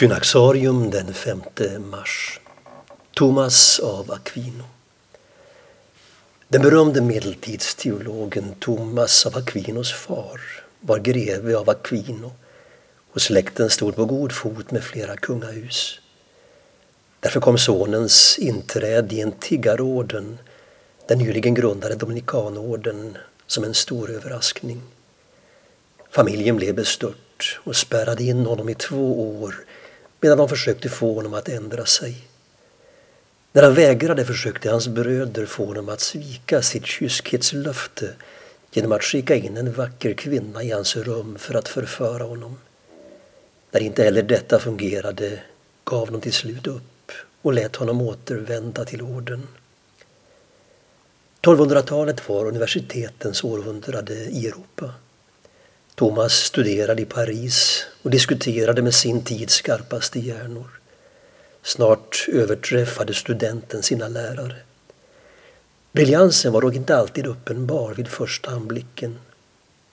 Synaxarium den 5 mars. Thomas av Aquino. Den berömde medeltidsteologen Thomas av Aquinos far var greve av Aquino och släkten stod på god fot med flera kungahus. Därför kom sonens inträde i en tiggarorden, den nyligen grundade Dominikanorden, som en stor överraskning. Familjen blev bestört och spärrade in honom i två år medan de försökte få honom att ändra sig. När han vägrade försökte hans bröder få honom att svika sitt kyskhetslöfte genom att skicka in en vacker kvinna i hans rum för att förföra honom. När inte heller detta fungerade gav de till slut upp och lät honom återvända till orden. 1200-talet var universitetens århundrade i Europa. Thomas studerade i Paris och diskuterade med sin tids skarpaste hjärnor. Snart överträffade studenten sina lärare. Briljansen var dock inte alltid uppenbar vid första anblicken.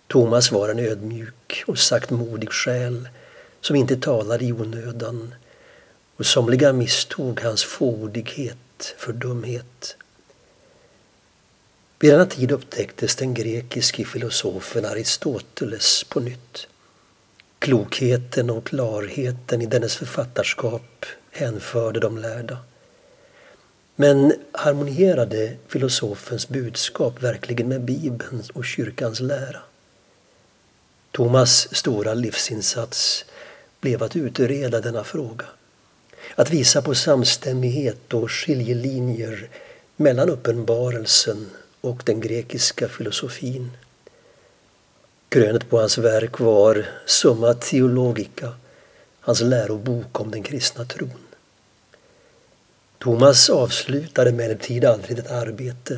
Thomas var en ödmjuk och saktmodig själ som inte talade i onödan och somliga misstog hans fåordighet för dumhet. Vid denna tid upptäcktes den grekiske filosofen Aristoteles på nytt. Klokheten och klarheten i dennes författarskap hänförde de lärda. Men harmonierade filosofens budskap verkligen med Bibelns och kyrkans lära? Thomas stora livsinsats blev att utreda denna fråga. Att visa på samstämmighet och skiljelinjer mellan uppenbarelsen och den grekiska filosofin. Krönet på hans verk var Summa Theologica, hans lärobok om den kristna tron. Thomas avslutade emellertid aldrig detta arbete,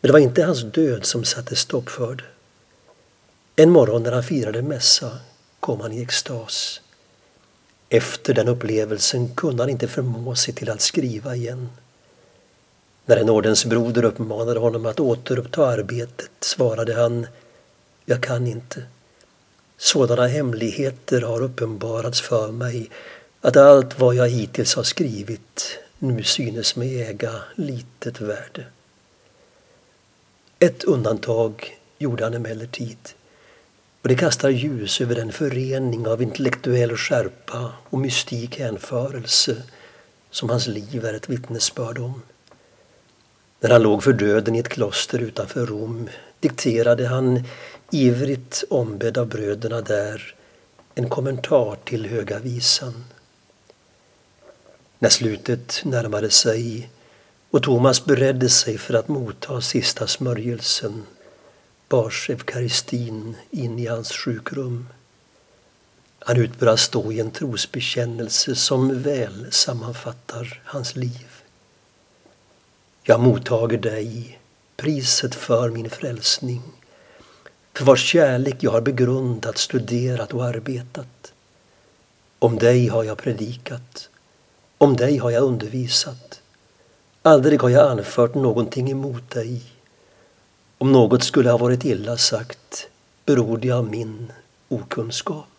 men det var inte hans död som satte stopp för det. En morgon när han firade mässa kom han i extas. Efter den upplevelsen kunde han inte förmå sig till att skriva igen. När en ordensbroder uppmanade honom att återuppta arbetet svarade han Jag kan inte. Sådana hemligheter har uppenbarats för mig att allt vad jag hittills har skrivit nu synes mig äga litet värde. Ett undantag gjorde han emellertid och det kastar ljus över den förening av intellektuell skärpa och mystik hänförelse som hans liv är ett vittnesbörd om. När han låg för döden i ett kloster utanför Rom dikterade han ivrigt ombedd av bröderna där en kommentar till Höga visan. När slutet närmade sig och Thomas beredde sig för att motta sista smörjelsen bars eukaristin in i hans sjukrum. Han utbrast då i en trosbekännelse som väl sammanfattar hans liv. Jag mottager dig, priset för min frälsning, för vars kärlek jag har begrundat, studerat och arbetat. Om dig har jag predikat, om dig har jag undervisat. Aldrig har jag anfört någonting emot dig. Om något skulle ha varit illa sagt beror det av min okunskap.